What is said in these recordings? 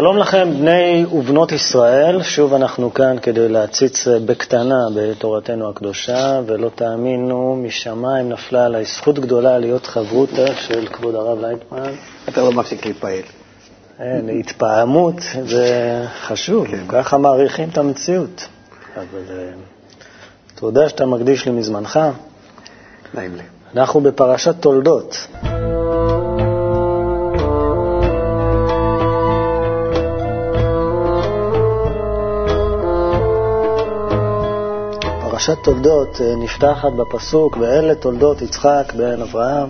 שלום לכם, בני ובנות ישראל, שוב אנחנו כאן כדי להציץ בקטנה בתורתנו הקדושה, ולא תאמינו, משמיים נפלה עליי זכות גדולה להיות חברותה של כבוד הרב לייטמן. אתה לא מפסיק להתפעל. אין, התפעמות זה חשוב, כן. ככה מעריכים את המציאות. אבל אה, תודה שאתה מקדיש לי מזמנך. נעים לי. אנחנו בפרשת תולדות. פרשת תולדות אה, נפתחת בפסוק, ואלה תולדות יצחק בן אברהם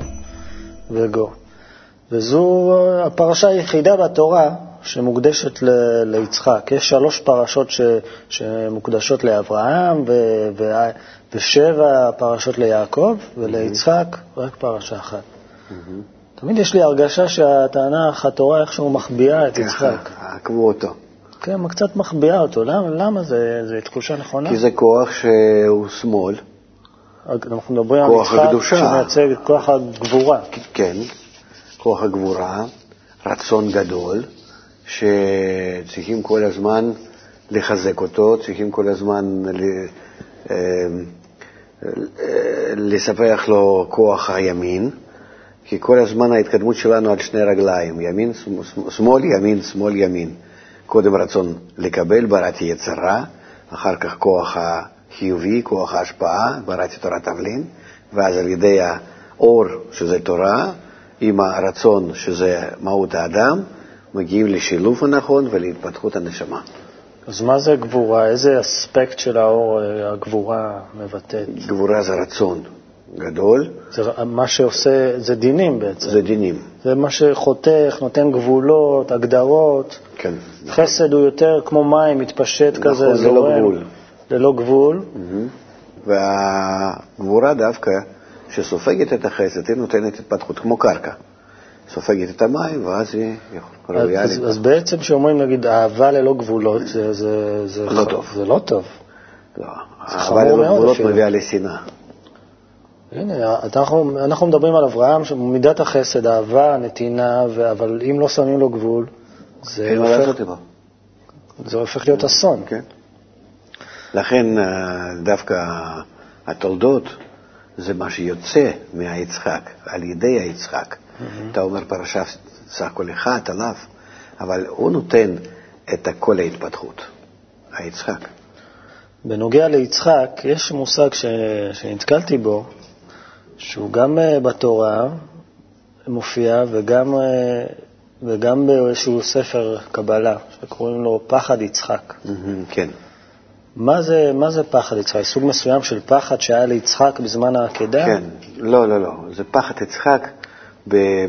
וגו. וזו אה, הפרשה היחידה בתורה שמוקדשת ל- ליצחק. יש שלוש פרשות ש- שמוקדשות לאברהם ו- ו- ושבע פרשות ליעקב, וליצחק רק פרשה אחת. תמיד יש לי הרגשה שהתנ"ך, התורה איכשהו מחביאה את יצחק. עקבו אותו. כן, קצת מחביאה אותו. למה, למה זה, זה תחושה נכונה? כי זה כוח שהוא שמאל, אנחנו מדברים על יצחק. שמייצג את כוח הגבורה. כן, כוח הגבורה, רצון גדול, שצריכים כל הזמן לחזק אותו, צריכים כל הזמן ל- אה, לספח לו כוח הימין, כי כל הזמן ההתקדמות שלנו על שני רגליים, ימין, שמאל, ימין, שמאל, ימין. קודם רצון לקבל, בראתי יצרה, אחר כך כוח החיובי, כוח ההשפעה, בראתי תורת תבלין, ואז על ידי האור, שזה תורה, עם הרצון, שזה מהות האדם, מגיעים לשילוב הנכון ולהתפתחות הנשמה. אז מה זה גבורה? איזה אספקט של האור אה, הגבורה מבטאת? גבורה זה רצון גדול, זה מה שעושה, זה דינים בעצם. זה דינים. זה מה שחותך, נותן גבולות, הגדרות. כן. חסד הוא יותר כמו מים, מתפשט נכון, כזה, ללא זורם. גבול. ללא גבול. והגבורה דווקא, שסופגת את החסד, היא נותנת התפתחות כמו קרקע. סופגת את המים, ואז היא ראויה אז. אז בעצם כשאומרים, נגיד, אהבה ללא גבולות, זה, זה, זה, לא ח- טוב. זה לא טוב. לא, מאוד הגבולות אפילו. מביאה לשנאה. הנה, אנחנו, אנחנו מדברים על אברהם, מידת החסד, אהבה, נתינה, ו- אבל אם לא שמים לו גבול, זה מה הופך. זה הופך להיות אסון. כן. לכן אה, דווקא התולדות זה מה שיוצא מהיצחק, על ידי היצחק. אתה אומר פרשה סך הכל אחת עליו, אבל הוא נותן את כל ההתפתחות, היצחק. בנוגע ליצחק, יש מושג ש... שנתקלתי בו, שהוא גם אה, בתורה מופיע וגם, אה, וגם באיזשהו ספר קבלה, שקוראים לו פחד יצחק. כן. מה זה, מה זה פחד יצחק? סוג מסוים של פחד שהיה ליצחק בזמן העקדה? כן, לא, לא, לא. זה פחד יצחק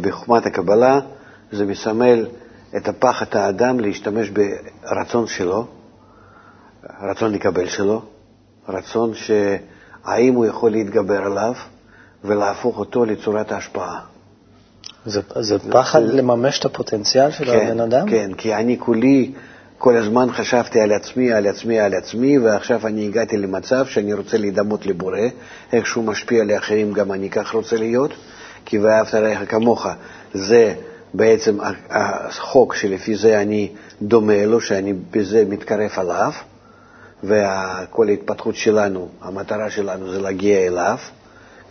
בחוכמת הקבלה, זה מסמל את הפחד האדם להשתמש ברצון שלו, רצון לקבל שלו, רצון שהאם הוא יכול להתגבר עליו ולהפוך אותו לצורת ההשפעה. זה, זה פחד לממש את הפוטנציאל של הבן אדם? כן, כי אני כולי כל הזמן חשבתי על עצמי, על עצמי, על עצמי, ועכשיו אני הגעתי למצב שאני רוצה להידמות לבורא, איך שהוא משפיע על האחרים, גם אני כך רוצה להיות, כי ואהבת רעך כמוך, זה בעצם החוק שלפי זה אני דומה לו, שאני בזה מתקרב עליו, וכל ההתפתחות שלנו, המטרה שלנו זה להגיע אליו,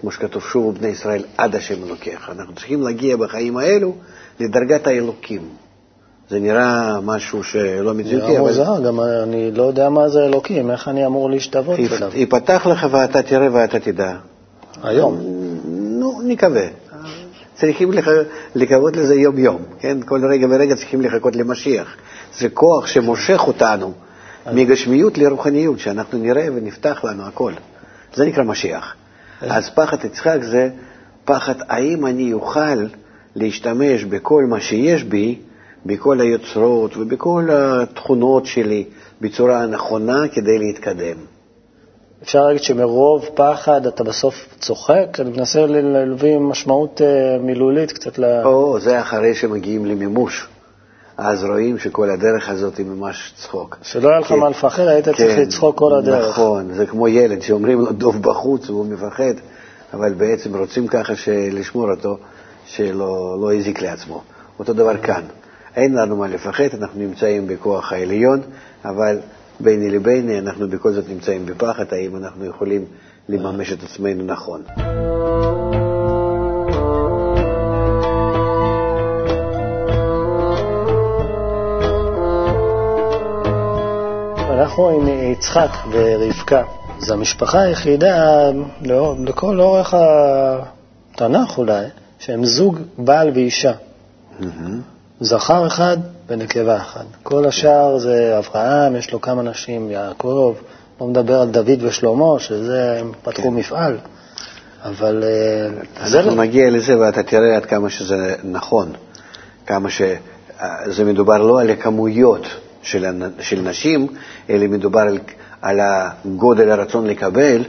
כמו שכתוב שוב בני ישראל עד השם אלוקיך. אנחנו צריכים להגיע בחיים האלו לדרגת האלוקים. זה נראה משהו שלא מציאותי, נראה אבל מוזר, גם אני לא יודע מה זה אלוקים, איך אני אמור להשתוות אליו? ייפתח לך ואתה תראה ואתה תדע. היום. נו, נקווה. צריכים לח... לקוות לזה יום-יום, כן? כל רגע ורגע צריכים לחכות למשיח. זה כוח שמושך אותנו מגשמיות לרוחניות, שאנחנו נראה ונפתח לנו הכל. זה נקרא משיח. אז פחד יצחק זה פחד האם אני אוכל להשתמש בכל מה שיש בי, בכל היוצרות ובכל התכונות שלי בצורה הנכונה כדי להתקדם. אפשר להגיד שמרוב פחד אתה בסוף צוחק? אני מנסה להביא משמעות אה, מילולית קצת ל... או, זה אחרי שמגיעים למימוש. אז רואים שכל הדרך הזאת היא ממש צחוק. שלא היה לך כן. מה לפחד, היית צריך כן, לצחוק כל הדרך. נכון, זה כמו ילד שאומרים לו דוב בחוץ והוא מפחד, אבל בעצם רוצים ככה לשמור אותו, שלא לא יזיק לעצמו. אותו דבר כאן. אין לנו מה לפחד, אנחנו נמצאים בכוח העליון, אבל ביני לביני אנחנו בכל זאת נמצאים בפחד, האם אנחנו יכולים לממש את עצמנו נכון. אנחנו עם יצחק ורבקה. זו המשפחה היחידה, לא, לכל אורך התנ"ך אולי, שהם זוג בעל ואישה. Mm-hmm. זכר אחד ונקבה אחד. כל השאר זה אברהם, יש לו כמה נשים, יעקב, לא מדבר על דוד ושלמה, שזה, הם פתחו כן. מפעל. אבל... אה, אנחנו לא... נגיע לזה ואתה תראה עד כמה שזה נכון, כמה שזה מדובר לא על הכמויות של, של נשים, אלא מדובר על, על הגודל הרצון לקבל,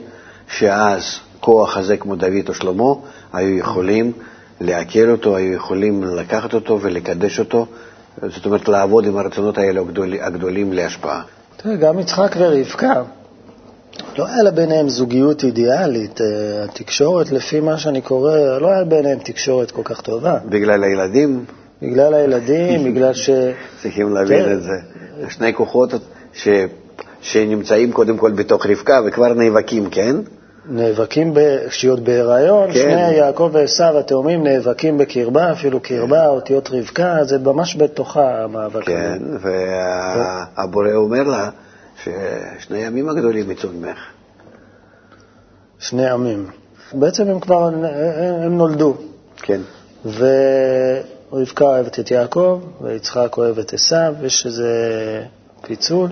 שאז כוח הזה כמו דוד או שלמה היו יכולים לעכל אותו, היו יכולים לקחת אותו ולקדש אותו, זאת אומרת לעבוד עם הרצונות האלה הגדול, הגדולים להשפעה. תראה, גם יצחק ורבקה, לא היה לה ביניהם זוגיות אידיאלית. אה, התקשורת, לפי מה שאני קורא, לא היה ביניהם תקשורת כל כך טובה. בגלל הילדים? בגלל הילדים, בגלל ש... צריכים להבין כן. את זה. שני כוחות ש... שנמצאים קודם כל בתוך רבקה וכבר נאבקים, כן? נאבקים כשהיות בהיריון, כן. שני יעקב ועשו התאומים נאבקים בקרבה, אפילו קרבה, כן. אותיות רבקה, זה ממש בתוכה המאבק הזה. כן, והבורא אומר לה ששני ימים הגדולים יצאו ממך. שני ימים. בעצם הם כבר, הם נולדו. כן. ורבקה אוהבת את יעקב, ויצחק אוהב את עשו, יש איזה פיצול.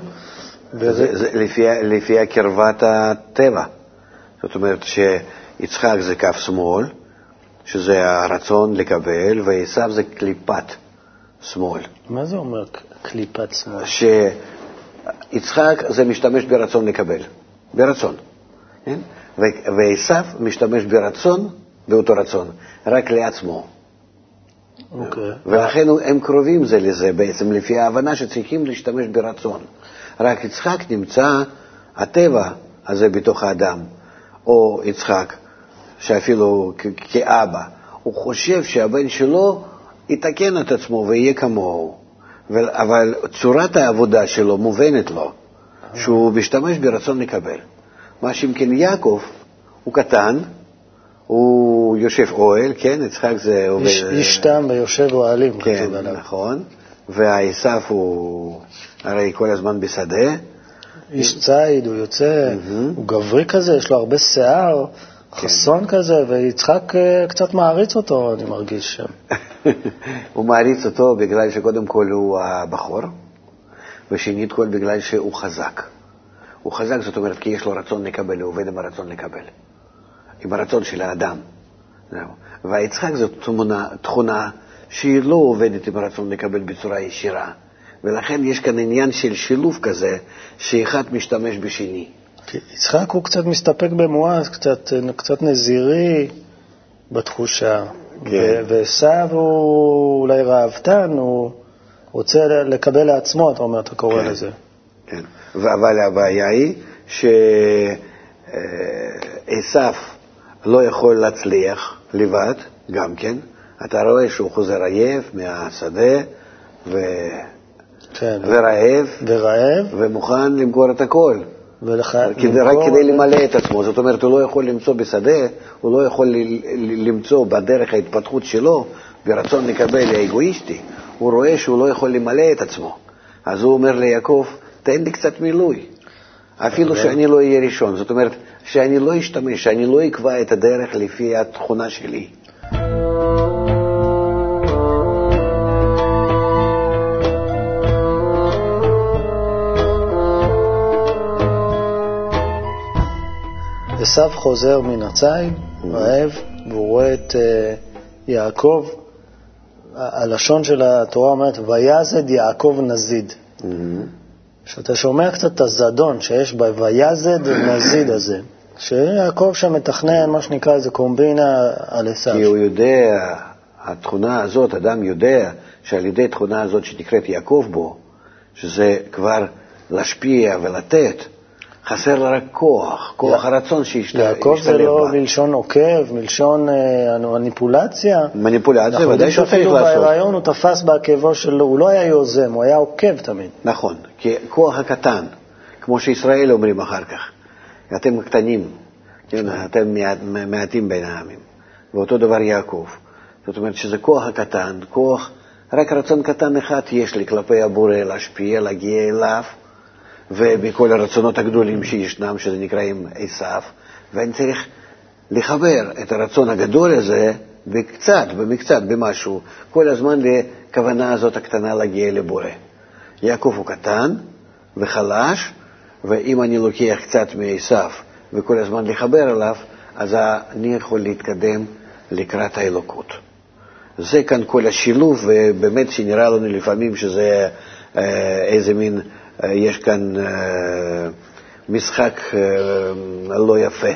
זה, זה לפי, לפי קרבת הטבע. זאת אומרת שיצחק זה כף שמאל, שזה הרצון לקבל, ועשו זה קליפת שמאל. מה זה אומר קליפת שמאל? שיצחק זה משתמש ברצון לקבל, ברצון, כן? ועשו משתמש ברצון, באותו רצון, רק לעצמו. אוקיי. ולכן הם קרובים זה לזה בעצם, לפי ההבנה שצריכים להשתמש ברצון. רק יצחק נמצא, הטבע הזה בתוך האדם, או יצחק, שאפילו כאבא, הוא חושב שהבן שלו יתקן את עצמו ויהיה כמוהו, אבל צורת העבודה שלו מובנת לו, שהוא משתמש ברצון לקבל. מה שאם כן יעקב, הוא קטן, הוא יושב אוהל, כן, יצחק זה עובד... איש תם ויושב אוהלים, כן, כתוב עליו. נכון, והעשף הוא הרי כל הזמן בשדה. איש ציד, הוא יוצא, הוא גברי כזה, יש לו הרבה שיער, כן. חסון כזה, ויצחק אה, קצת מעריץ אותו, אני מרגיש שם. הוא מעריץ אותו בגלל שקודם כל הוא הבכור, ושנית כל בגלל שהוא חזק. הוא חזק, זאת אומרת, כי יש לו רצון לקבל, הוא עובד עם הרצון לקבל, עם הרצון של האדם. והיצחק זאת תמונה, תכונה שהיא לא עובדת עם הרצון לקבל בצורה ישירה. ולכן יש כאן עניין של שילוב כזה, שאחד משתמש בשני. יצחק הוא קצת מסתפק במואס, קצת, קצת נזירי בתחושה. כן. ועשו הוא אולי ראוותן, הוא רוצה לקבל לעצמו, אתה אומר, אתה קורא כן, לזה. כן, אבל הבעיה היא שעשו לא יכול להצליח לבד, גם כן. אתה רואה שהוא חוזר עייף מהשדה, ו... כן. ורעב, ורעב, ומוכן למכור את הכל. ולח... כדי, למכור... רק כדי למלא את עצמו. זאת אומרת, הוא לא יכול למצוא בשדה, הוא לא יכול למצוא בדרך ההתפתחות שלו, ברצון לקבל האגואיסטי, הוא רואה שהוא לא יכול למלא את עצמו. אז הוא אומר ליעקב, תן לי קצת מילוי. אפילו. שאני לא אהיה ראשון. זאת אומרת, שאני לא אשתמש, שאני לא אקבע את הדרך לפי התכונה שלי. עשו חוזר מן הציד, רעב, והוא רואה את אה, יעקב, הלשון של התורה אומרת, ויזד יעקב נזיד. כשאתה שומע קצת את הזדון שיש ב"ויזד נזיד" הזה, שיעקב שם מתכנן מה שנקרא איזה קומבינה על עשו. כי הוא יודע, התכונה הזאת, אדם יודע שעל ידי התכונה הזאת שנקראת יעקב בו, שזה כבר להשפיע ולתת, חסר לה רק כוח, כוח הרצון שישתלב בה. יעקב זה לא מלשון עוקב, מלשון אה, מניפולציה. מניפולציה, ודאי שהוא צריך אנחנו יודעים לעשות. שאפילו בהיריון הוא תפס בעקבו שלו, הוא לא היה יוזם, הוא היה עוקב תמיד. נכון, כי כוח הקטן, כמו שישראל אומרים אחר כך, אתם קטנים, כן, אתם מעט, מעטים בין העמים, ואותו דבר יעקב. זאת אומרת שזה כוח הקטן, כוח, רק רצון קטן אחד יש לי כלפי הבורא להשפיע, להגיע אליו, ובכל הרצונות הגדולים שישנם, שזה נקראים עשיו, ואני צריך לחבר את הרצון הגדול הזה בקצת, במקצת, במשהו, כל הזמן לכוונה הזאת הקטנה להגיע לבורא. יעקב הוא קטן וחלש, ואם אני לוקח קצת מעשיו וכל הזמן לחבר אליו, אז אני יכול להתקדם לקראת האלוקות. זה כאן כל השילוב, ובאמת שנראה לנו לפעמים שזה אה, איזה מין, אה, יש כאן אה, משחק לא יפה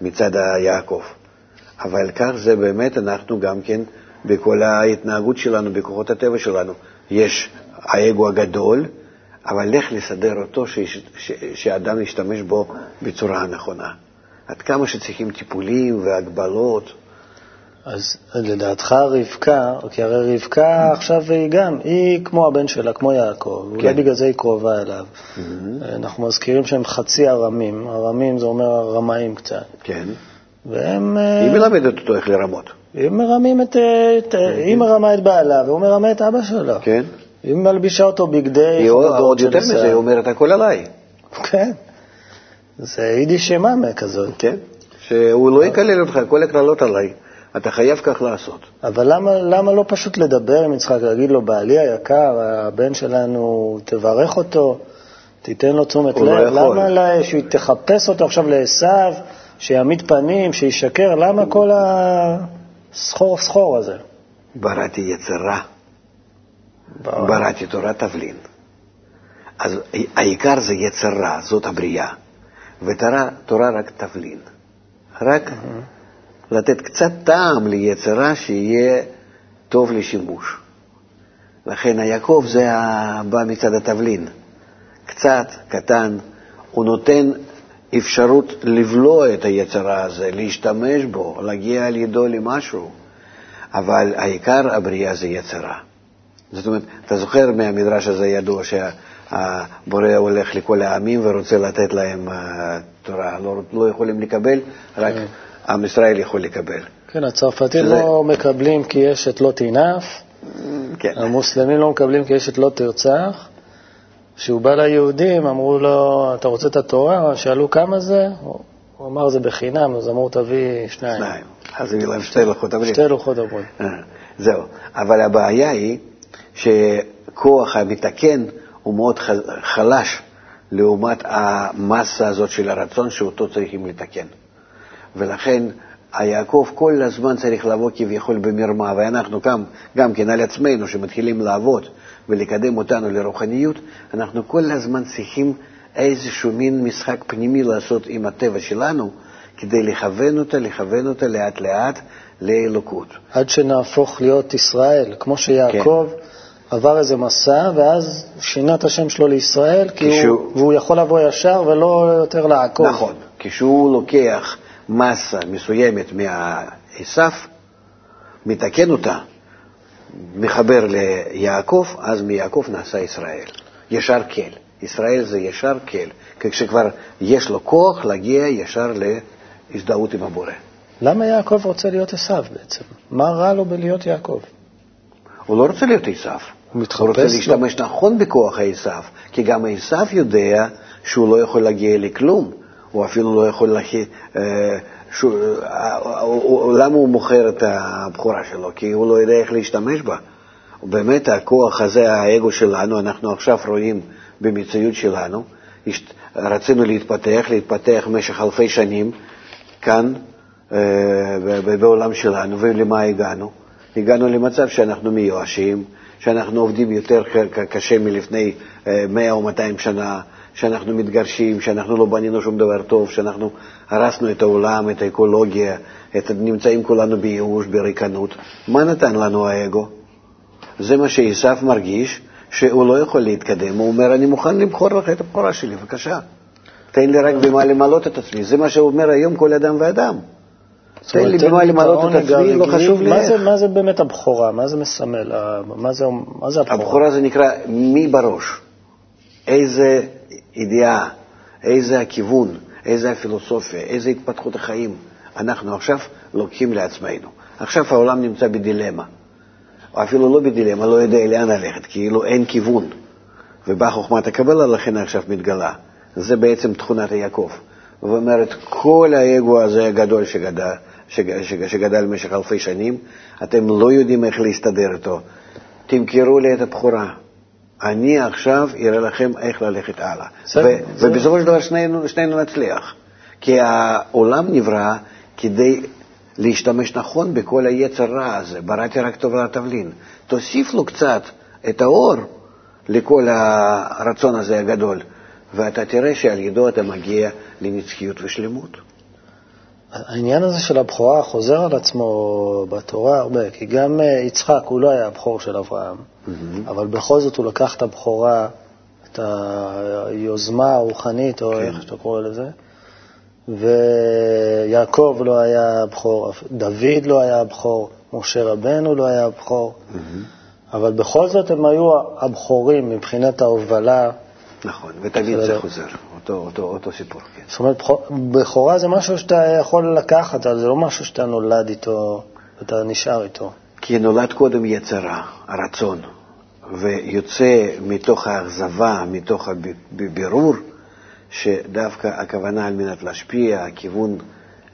מצד יעקב. אבל כך זה באמת, אנחנו גם כן, בכל ההתנהגות שלנו, בכוחות הטבע שלנו, יש האגו הגדול, אבל לך לסדר אותו, ש, ש, שאדם ישתמש בו בצורה הנכונה. עד כמה שצריכים טיפולים והגבלות. אז לדעתך רבקה, כי הרי רבקה עכשיו היא גם, היא כמו הבן שלה, כמו יעקב, כן. אולי בגלל זה היא קרובה אליו. Mm-hmm. אנחנו מזכירים שהם חצי ארמים, ארמים זה אומר רמאים קצת. כן. והם... היא מלמדת אותו איך לרמות. היא מרמים את... את היא מרמה את בעלה והוא מרמה את אבא שלו. כן. היא מלבישה אותו בגדי היא עוד יותר מזה, היא אומרת הכל עליי. כן. זה יידיש שמאמה כזאת. כן. שהוא לא יקלל אותך, כל הקללות עליי. אתה חייב כך לעשות. אבל למה, למה לא פשוט לדבר עם יצחק, להגיד לו, בעלי היקר, הבן שלנו, תברך אותו, תיתן לו תשומת לב? לא למה לה, שהיא תחפש אותו עכשיו לעשו, שיעמיד פנים, שישקר? למה כל הסחור סחור הזה? בראתי יצרה, בראתי תורה תבלין. אז העיקר זה יצרה, זאת הבריאה, ותורה רק תבלין. רק... לתת קצת טעם ליצרה שיהיה טוב לשימוש. לכן היעקב זה בא מצד התבלין. קצת, קטן, הוא נותן אפשרות לבלוע את היצרה הזה, להשתמש בו, להגיע על ידו למשהו, אבל העיקר הבריאה זה יצרה. זאת אומרת, אתה זוכר מהמדרש הזה ידוע שהבורא הולך לכל העמים ורוצה לתת להם uh, תורה, לא, לא יכולים לקבל, רק כן. עם ישראל יכול לקבל. כן, הצרפתים שזה... לא מקבלים כי אשת לא תינף, כן. המוסלמים לא מקבלים כי אשת לא תרצח. כשהוא בא ליהודים, אמרו לו, אתה רוצה את התורה? שאלו כמה זה? הוא אמר, זה בחינם, אז אמרו, תביא שניים. שניים. אז הביא להם שתי לוחות הברית. שתי לוחות הברית. אה, זהו. אבל הבעיה היא שכוח המתקן הוא מאוד חלש לעומת המסה הזאת של הרצון שאותו צריכים לתקן. ולכן היעקב כל הזמן צריך לבוא כביכול במרמה, ואנחנו גם, גם כן על עצמנו, שמתחילים לעבוד ולקדם אותנו לרוחניות, אנחנו כל הזמן צריכים איזשהו מין משחק פנימי לעשות עם הטבע שלנו, כדי לכוון אותה, לכוון אותה לאט לאט לאלוקות. עד שנהפוך להיות ישראל, כמו שיעקב כן. עבר איזה מסע, ואז שינה את השם שלו לישראל, כי כשהוא... הוא, והוא יכול לבוא ישר ולא יותר לעקוב. נכון, כשהוא לוקח מסה מסוימת מהעשף, מתקן אותה, מחבר ליעקב, אז מיעקב נעשה ישראל. ישר כל. ישראל זה ישר כל. כשכבר יש לו כוח להגיע ישר להזדהות עם הבורא. למה יעקב רוצה להיות עשו בעצם? מה רע לו בלהיות יעקב? הוא לא רוצה להיות עשו. הוא מתחפש הוא רוצה להשתמש לו. נכון בכוח העשו, כי גם עשו יודע שהוא לא יכול להגיע לכלום. הוא אפילו לא יכול להכין... אה, למה הוא מוכר את הבכורה שלו? כי הוא לא יודע איך להשתמש בה. באמת הכוח הזה, האגו שלנו, אנחנו עכשיו רואים במציאות שלנו, רצינו להתפתח, להתפתח במשך אלפי שנים כאן אה, בעולם שלנו, ולמה הגענו? הגענו למצב שאנחנו מיואשים, שאנחנו עובדים יותר קשה מלפני 100 אה, או 200 שנה, שאנחנו מתגרשים, שאנחנו לא בנינו שום דבר טוב, שאנחנו הרסנו את העולם, את האקולוגיה, את, נמצאים כולנו בייאוש, בריקנות. מה נתן לנו האגו? זה מה שעשו מרגיש, שהוא לא יכול להתקדם. הוא אומר, אני מוכן למכור לך את הבכורה שלי, בבקשה. תן לי רק במה למלות את עצמי. זה מה שאומר היום כל אדם ואדם. תן לי במה למלות את עצמי, לא. חשוב לי איך. מה זה באמת הבכורה? מה זה מסמל? מה זה הבכורה? הבכורה זה נקרא מי בראש. איזה ידיעה, איזה הכיוון, איזה הפילוסופיה, איזה התפתחות החיים אנחנו עכשיו לוקחים לעצמנו. עכשיו העולם נמצא בדילמה. או אפילו לא בדילמה, לא יודע לאן ללכת, כאילו אין כיוון. ובאה חוכמת הקבלה, לכן עכשיו מתגלה. זה בעצם תכונת יעקב. ואומרת, כל האגו הזה הגדול שגדל, שג, שג, שגדל במשך אלפי שנים, אתם לא יודעים איך להסתדר איתו. תמכרו לי את הבכורה. אני עכשיו אראה לכם איך ללכת הלאה. ו- זה- ובסופו של דבר שנינו, שנינו נצליח. כי העולם נברא כדי להשתמש נכון בכל היצר רע הזה. בראתי רק טוב לתבלין. תוסיף לו קצת את האור לכל הרצון הזה הגדול, ואתה תראה שעל ידו אתה מגיע לנצחיות ושלמות. העניין הזה של הבכורה חוזר על עצמו בתורה הרבה, כי גם אה, יצחק הוא לא היה הבכור של אברהם, אבל בכל זאת הוא לקח את הבכורה, את היוזמה הרוחנית, או כן. איך שאתה קורא לזה, ויעקב לא היה הבכור, דוד לא היה הבכור, משה רבנו לא היה הבכור, אבל בכל זאת הם היו הבכורים מבחינת ההובלה. נכון, ותמיד. זה חוזר, אותו, אותו, אותו סיפור, כן. זאת אומרת, בכור- בכורה זה משהו שאתה יכול לקחת, זה לא משהו שאתה נולד איתו, אתה נשאר איתו. כי נולד קודם יצרה, הרצון, ויוצא מתוך האכזבה, מתוך הבירור, שדווקא הכוונה על מנת להשפיע, הכיוון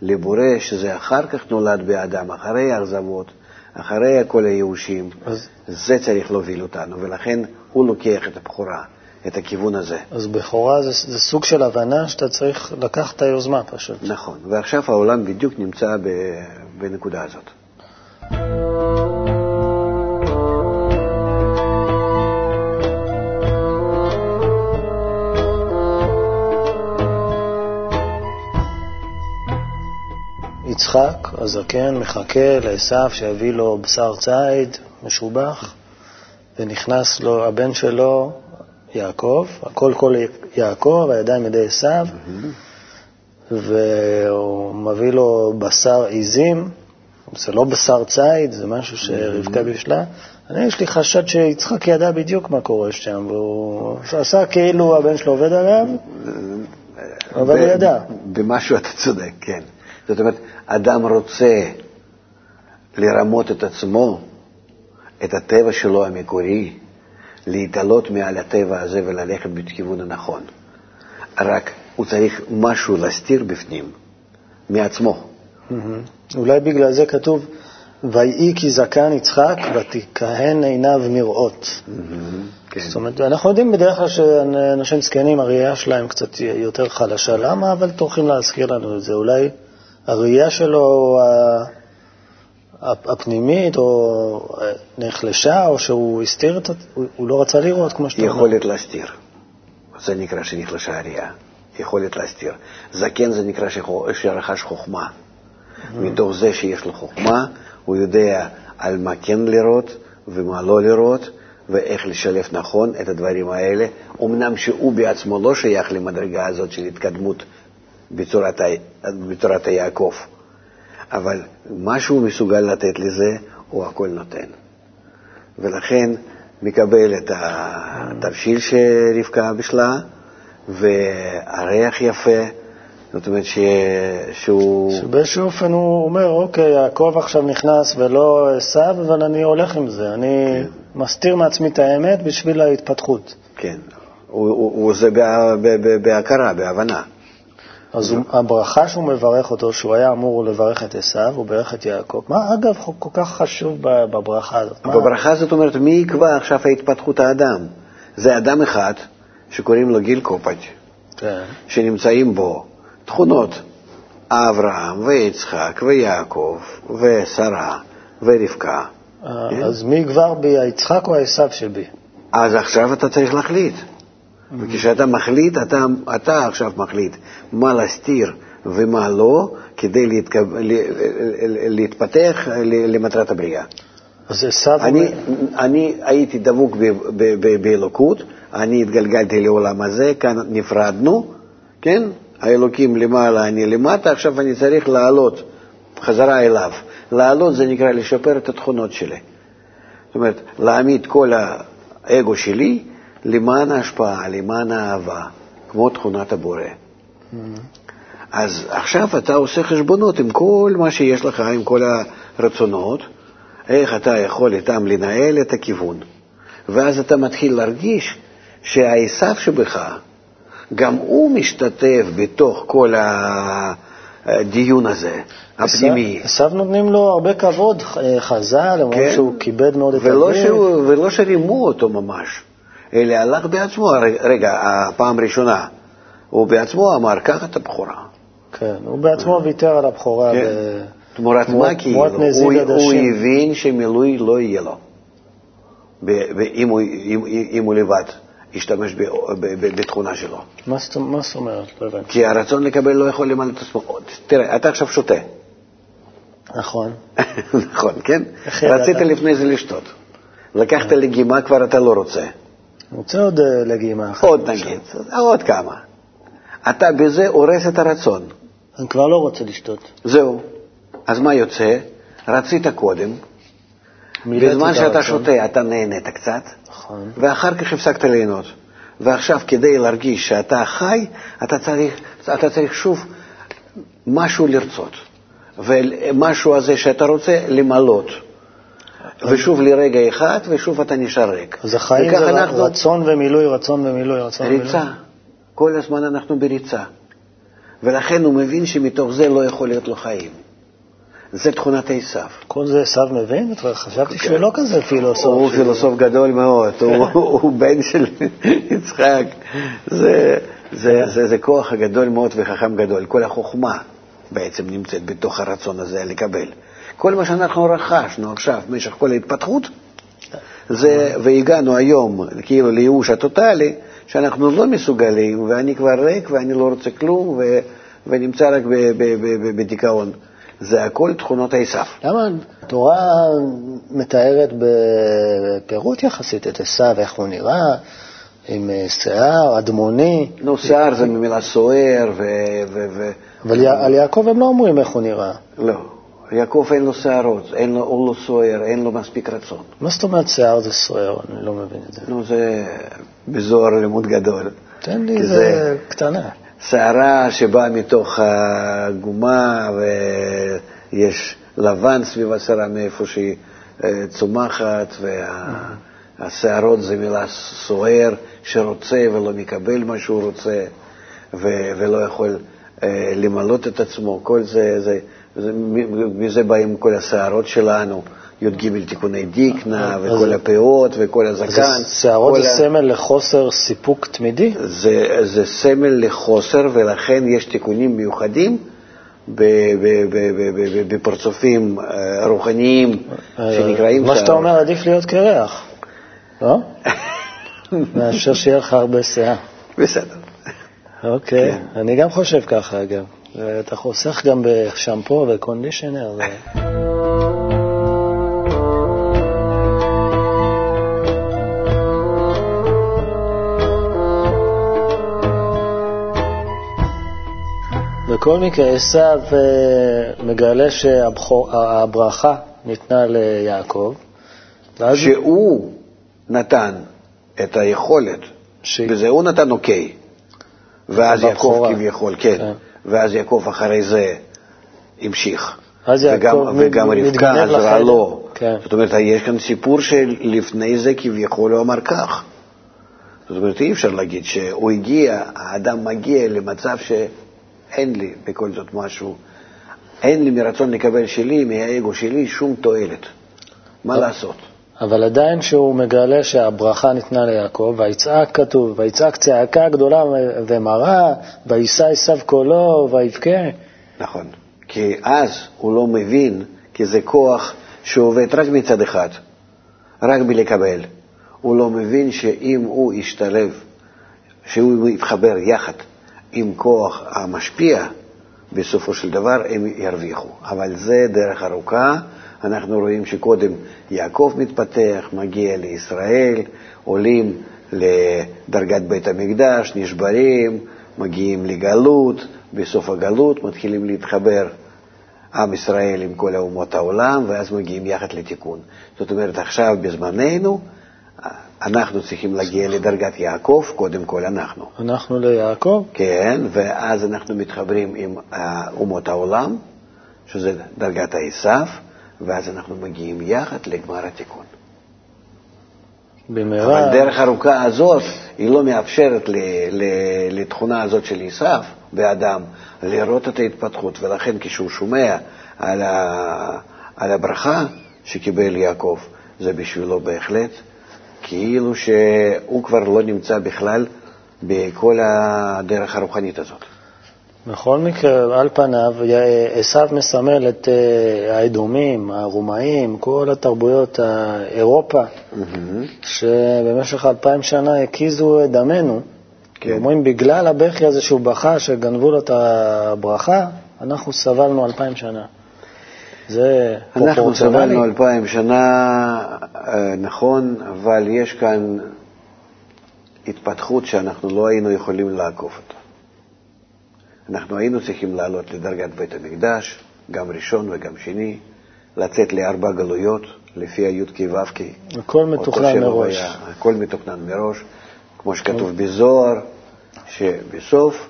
לבורא, שזה אחר כך נולד באדם, אחרי האכזבות, אחרי כל הייאושים, אז- זה צריך להוביל אותנו, ולכן הוא לוקח את הבכורה, את הכיוון הזה. אז בכורה זה, זה סוג של הבנה שאתה צריך לקחת את היוזמה פשוט. נכון, ועכשיו העולם בדיוק נמצא ב- בנקודה הזאת. יצחק הזקן מחכה לעשו שיביא לו בשר ציד משובח, ונכנס לו הבן שלו, יעקב, הכל כל יעקב, הידיים ידי עשו, והוא מביא לו בשר עיזים, זה לא בשר ציד, זה משהו שרבקה בישלה. אני, יש לי חשד שיצחק ידע בדיוק מה קורה שם, והוא עשה כאילו הבן שלו עובד עליו, אבל הוא ידע. במשהו אתה צודק, כן. זאת אומרת, אדם רוצה לרמות את עצמו, את הטבע שלו המקורי, להתעלות מעל הטבע הזה וללכת בכיוון הנכון. רק הוא צריך משהו להסתיר בפנים, מעצמו. מהמם. אולי בגלל זה כתוב, ויהי כי זקן יצחק ותכהן עיניו מראות. כן. זאת אומרת, אנחנו יודעים בדרך כלל שאנשים זקנים, הראייה שלהם קצת יותר חלשה. למה? אבל טורחים להזכיר לנו את זה. אולי הראייה שלו הפנימית או נחלשה, או שהוא הסתיר את... הוא- הוא לא רצה לראות, כמו שאתה אומר. יכולת להסתיר. זה נקרא שנחלשה הראייה. יכולת להסתיר. זקן זה נקרא שרכש חוכמה. מתוך זה שיש לו חוכמה, הוא יודע על מה כן לראות ומה לא לראות, ואיך לשלב נכון את הדברים האלה. אמנם שהוא בעצמו לא שייך למדרגה הזאת של התקדמות בצורת, בצורת היעקב, אבל מה שהוא מסוגל לתת לזה, הוא הכל נותן. ולכן מקבל את התבשיל שרבקה בישלה, והריח יפה, זאת אומרת ש... שהוא... שבאיזשהו אופן הוא אומר, אוקיי, יעקב עכשיו נכנס ולא עשו, אבל אני הולך עם זה. אני מסתיר מעצמי את האמת בשביל ההתפתחות. כן, הוא, הוא, הוא ב, בהכרה, בהבנה. אז הוא, הברכה שהוא מברך אותו, שהוא היה אמור לברך את עשו, הוא בירך את יעקב. מה אגב כל כך חשוב בברכה הזאת? בברכה זאת אומרת, מי יקבע עכשיו ההתפתחות האדם? זה אדם אחד שקוראים לו גיל קופץ', כן. שנמצאים בו תכונות אברהם ויצחק ויעקב ושרה ורבקה. אה, כן. אז מי יגבר בי, היצחק או העשו שבי? אז עכשיו אתה צריך להחליט. וכשאתה מחליט, אתה, אתה עכשיו מחליט מה להסתיר ומה לא, כדי להתקב... להתפתח למטרת הבריאה. אז עשו... אני, אני הייתי דבוק באלוקות, אני התגלגלתי לעולם הזה, כאן נפרדנו, כן? האלוקים למעלה, אני למטה, עכשיו אני צריך לעלות חזרה אליו. לעלות זה נקרא לשפר את התכונות שלי. זאת אומרת, להעמיד כל האגו שלי למען ההשפעה, למען האהבה, כמו תכונת הבורא. Mm-hmm. אז עכשיו אתה עושה חשבונות עם כל מה שיש לך, עם כל הרצונות, איך אתה יכול איתם לנהל את הכיוון. ואז אתה מתחיל להרגיש שהעשו שבך, גם הוא משתתף בתוך כל הדיון הזה, הפנימי. עשו נותנים לו הרבה כבוד, חז"ל, למרות כן? שהוא כיבד מאוד את אביו. ולא שרימו אותו ממש, אלא הלך בעצמו, רגע, הפעם הראשונה, הוא בעצמו אמר, קח את הבכורה. כן, הוא בעצמו ויתר על הבכורה. כן. תמורת מה כאילו? הוא, הוא הבין שמילוי לא יהיה לו, אם הוא, אם, אם הוא לבד ישתמש בתכונה שלו. מה זאת אומרת? לא הבנתי. כי הרצון לקבל לא יכול למלא את עצמו. תראה, אתה עכשיו שותה. נכון. נכון, כן? רצית לפני זה לשתות. לקחת לגימה, כבר אתה לא רוצה. רוצה עוד אה, לגימה אחת. עוד נגיד, עוד כמה. אתה בזה הורס את הרצון. אני כבר לא רוצה לשתות. זהו. אז מה יוצא? רצית קודם, בזמן שאתה שותה אתה נהנית קצת, נכון. ואחר כך הפסקת ליהנות. ועכשיו, כדי להרגיש שאתה חי, אתה צריך, אתה צריך שוב משהו לרצות. ומשהו הזה שאתה רוצה, למלות. ושוב לרגע אחד, ושוב אתה נשאר ריק. אז החיים זה אנחנו... רצון ומילוי, רצון ומילוי, רצון ומילוי. ריצה. כל הזמן אנחנו בריצה. ולכן הוא מבין שמתוך זה לא יכול להיות לו חיים. זה תכונת עשיו. כל זה עשיו מבין? חשבתי שהוא לא כזה פילוסוף. הוא פילוסוף גדול מאוד, הוא בן של יצחק. זה כוח גדול מאוד וחכם גדול. כל החוכמה בעצם נמצאת בתוך הרצון הזה לקבל. כל מה שאנחנו רכשנו עכשיו במשך כל ההתפתחות, זה, והגענו היום כאילו לייאוש הטוטלי, שאנחנו לא מסוגלים, ואני כבר ריק ואני לא רוצה כלום, ונמצא רק בדיכאון. זה הכל תכונות עשיו. למה התורה מתארת בפירוט יחסית את עשיו, איך הוא נראה, עם אה, שיער, אדמוני? נו, שיער זה ממילה סוער ו... אבל על יעקב הם לא אומרים איך הוא נראה. לא. יעקב אין לו שערות, אין לו, הוא לא סוער, אין לו מספיק רצון. מה זאת אומרת שיער זה סוער? אני לא מבין את זה. נו, זה בזוהר לימוד גדול. תן לי, זה קטנה. שערה שבאה מתוך הגומה ויש לבן סביב השערה מאיפה שהיא אה, צומחת, והשערות זה מילה סוער שרוצה ולא מקבל מה שהוא רוצה ולא יכול אה, למלות את עצמו. כל זה, זה, מזה באים כל השערות שלנו. י"ג תיקוני דיקנה, וכל הפאות, וכל הזקן. שערות זה סמל לחוסר סיפוק תמידי? זה, זה סמל לחוסר, ולכן יש תיקונים מיוחדים בפרצופים אה, רוחניים שנקראים מה שאתה אומר, עדיף להיות קרח, לא? מאשר שיהיה לך הרבה שיער. בסדר. אוקיי, כן. אני גם חושב ככה, אגב. אתה חוסך גם בשמפו וקונדישנר. בכל מקרה, עשיו אה, מגלה שהברכה ניתנה ליעקב. שהוא נתן את היכולת, ש... וזה הוא נתן אוקיי. ואז יעקב כביכול, כן. כן. ואז יעקב אחרי זה המשיך. אז וגם, וגם רבקה עזרה לו. כן. זאת אומרת, יש כאן סיפור שלפני זה כביכול הוא אמר כך. זאת אומרת, אי אפשר להגיד שהוא הגיע, האדם מגיע למצב ש... אין לי בכל זאת משהו, אין לי מרצון לקבל שלי, מהאגו שלי, שום תועלת. מה לעשות? אבל עדיין שהוא מגלה שהברכה ניתנה ליעקב, ויצעק כתוב, ויצעק צעקה גדולה ומרה, ויישא עשיו קולו, ויבכה. נכון, כי אז הוא לא מבין, כי זה כוח שעובד רק מצד אחד, רק בלקבל. הוא לא מבין שאם הוא ישתלב, שהוא יתחבר יחד עם כוח המשפיע, בסופו של דבר הם ירוויחו. אבל זה דרך ארוכה. אנחנו רואים שקודם יעקב מתפתח, מגיע לישראל, עולים לדרגת בית המקדש, נשברים, מגיעים לגלות, בסוף הגלות מתחילים להתחבר עם ישראל עם כל אומות העולם, ואז מגיעים יחד לתיקון. זאת אומרת, עכשיו, בזמננו, אנחנו צריכים להגיע לדרגת יעקב, קודם כל אנחנו. אנחנו ליעקב? כן, ואז אנחנו מתחברים עם אומות העולם, שזה דרגת העשף, ואז אנחנו מגיעים יחד לגמר התיקון. במהרה... אבל דרך ארוכה הזאת, היא לא מאפשרת לתכונה הזאת של עשף באדם לראות את ההתפתחות, ולכן כשהוא שומע על, ה, על הברכה שקיבל יעקב, זה בשבילו בהחלט כאילו שהוא כבר לא נמצא בכלל בכל הדרך הרוחנית הזאת. בכל מקרה, על פניו, עשיו מסמל את אה, האדומים, הרומאים, כל התרבויות, אירופה, mm-hmm. שבמשך אלפיים שנה הקיזו את דמנו. כן. אומרים, בגלל הבכי הזה שהוא בכה, שגנבו לו את הברכה, אנחנו סבלנו אלפיים שנה. זה פרופורציונלי. אנחנו סבלנו אלפיים שנה, אה, נכון, אבל יש כאן התפתחות שאנחנו לא היינו יכולים לעקוף אותה. אנחנו היינו צריכים לעלות לדרגת בית המקדש, גם ראשון וגם שני, לצאת לארבע גלויות, לפי הי"ק ו"ק. הכל מתוכנן מראש. הכל מתוכנן מראש, כמו שכתוב בזוהר, שבסוף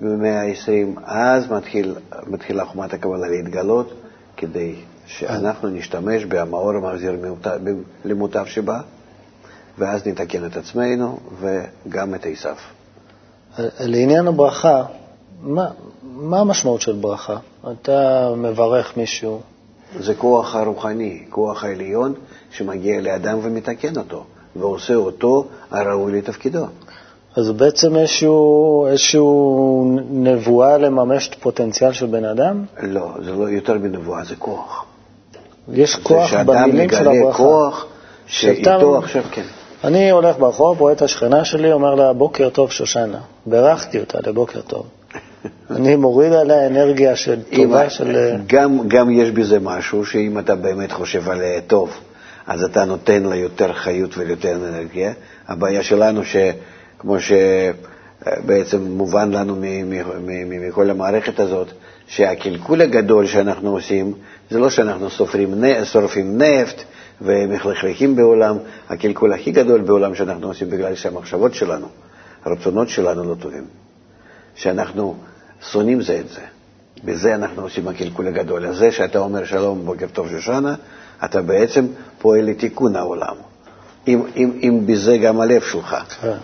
במאה ה-20, אז מתחיל, מתחילה חומת הקבלה להתגלות, כדי שאנחנו נשתמש במאור המחזיר למוטב שבה, ואז נתקן את עצמנו וגם את עשיו. לעניין הברכה, מה, מה המשמעות של ברכה? אתה מברך מישהו. זה כוח הרוחני, כוח העליון שמגיע לאדם ומתקן אותו, ועושה אותו הראוי לתפקידו. אז בעצם איזשהו, איזשהו נבואה לממש את הפוטנציאל של בן אדם? לא, זה לא יותר מנבואה, זה כוח. יש כוח במילים של הברכה. שאדם מגלה כוח שאיתו עכשיו כן. אני הולך ברחוב, רואה את השכנה שלי, אומר לה, בוקר טוב, שושנה. בירכתי אותה לבוקר טוב. אני מוריד עליה אנרגיה של טובה של... גם, גם יש בזה משהו, שאם אתה באמת חושב עליה טוב, אז אתה נותן לה יותר חיות ויותר אנרגיה. הבעיה שלנו, שכמו שבעצם מובן לנו מכל המערכת הזאת, שהקלקול הגדול שאנחנו עושים, זה לא שאנחנו שורפים נפט, ומחלחלכים בעולם, הקלקול הכי גדול בעולם שאנחנו עושים בגלל שהמחשבות שלנו, הרצונות שלנו לא טובים. שאנחנו שונאים זה את זה. בזה אנחנו עושים הקלקול הגדול. אז זה שאתה אומר שלום, בוקר טוב שושנה, אתה בעצם פועל לתיקון העולם. אם, אם, אם בזה גם הלב שלך, כן.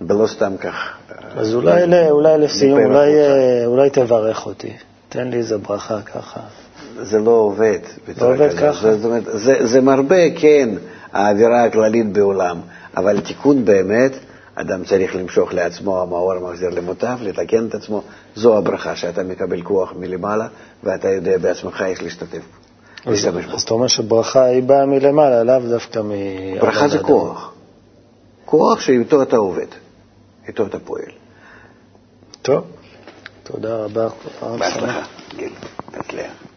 ולא סתם כך. אז אולי, אולי לסיום, אולי, אה, אולי תברך אותי. תן לי איזה ברכה ככה. זה לא עובד. לא עובד ככה. זאת אומרת, זה, זה מרבה, כן, האווירה הכללית בעולם, אבל תיקון באמת, אדם צריך למשוך לעצמו, המאור מחזיר למוטב, לתקן את עצמו, זו הברכה, שאתה מקבל כוח מלמעלה, ואתה יודע בעצמך איך להשתתף. אז, אז אתה אומר שברכה היא באה מלמעלה, לאו דווקא מ... ברכה זה כוח. כוח שאיתו אתה עובד, איתו אתה פועל. טוב, תודה רבה. בהצלחה, גיל, תצליח.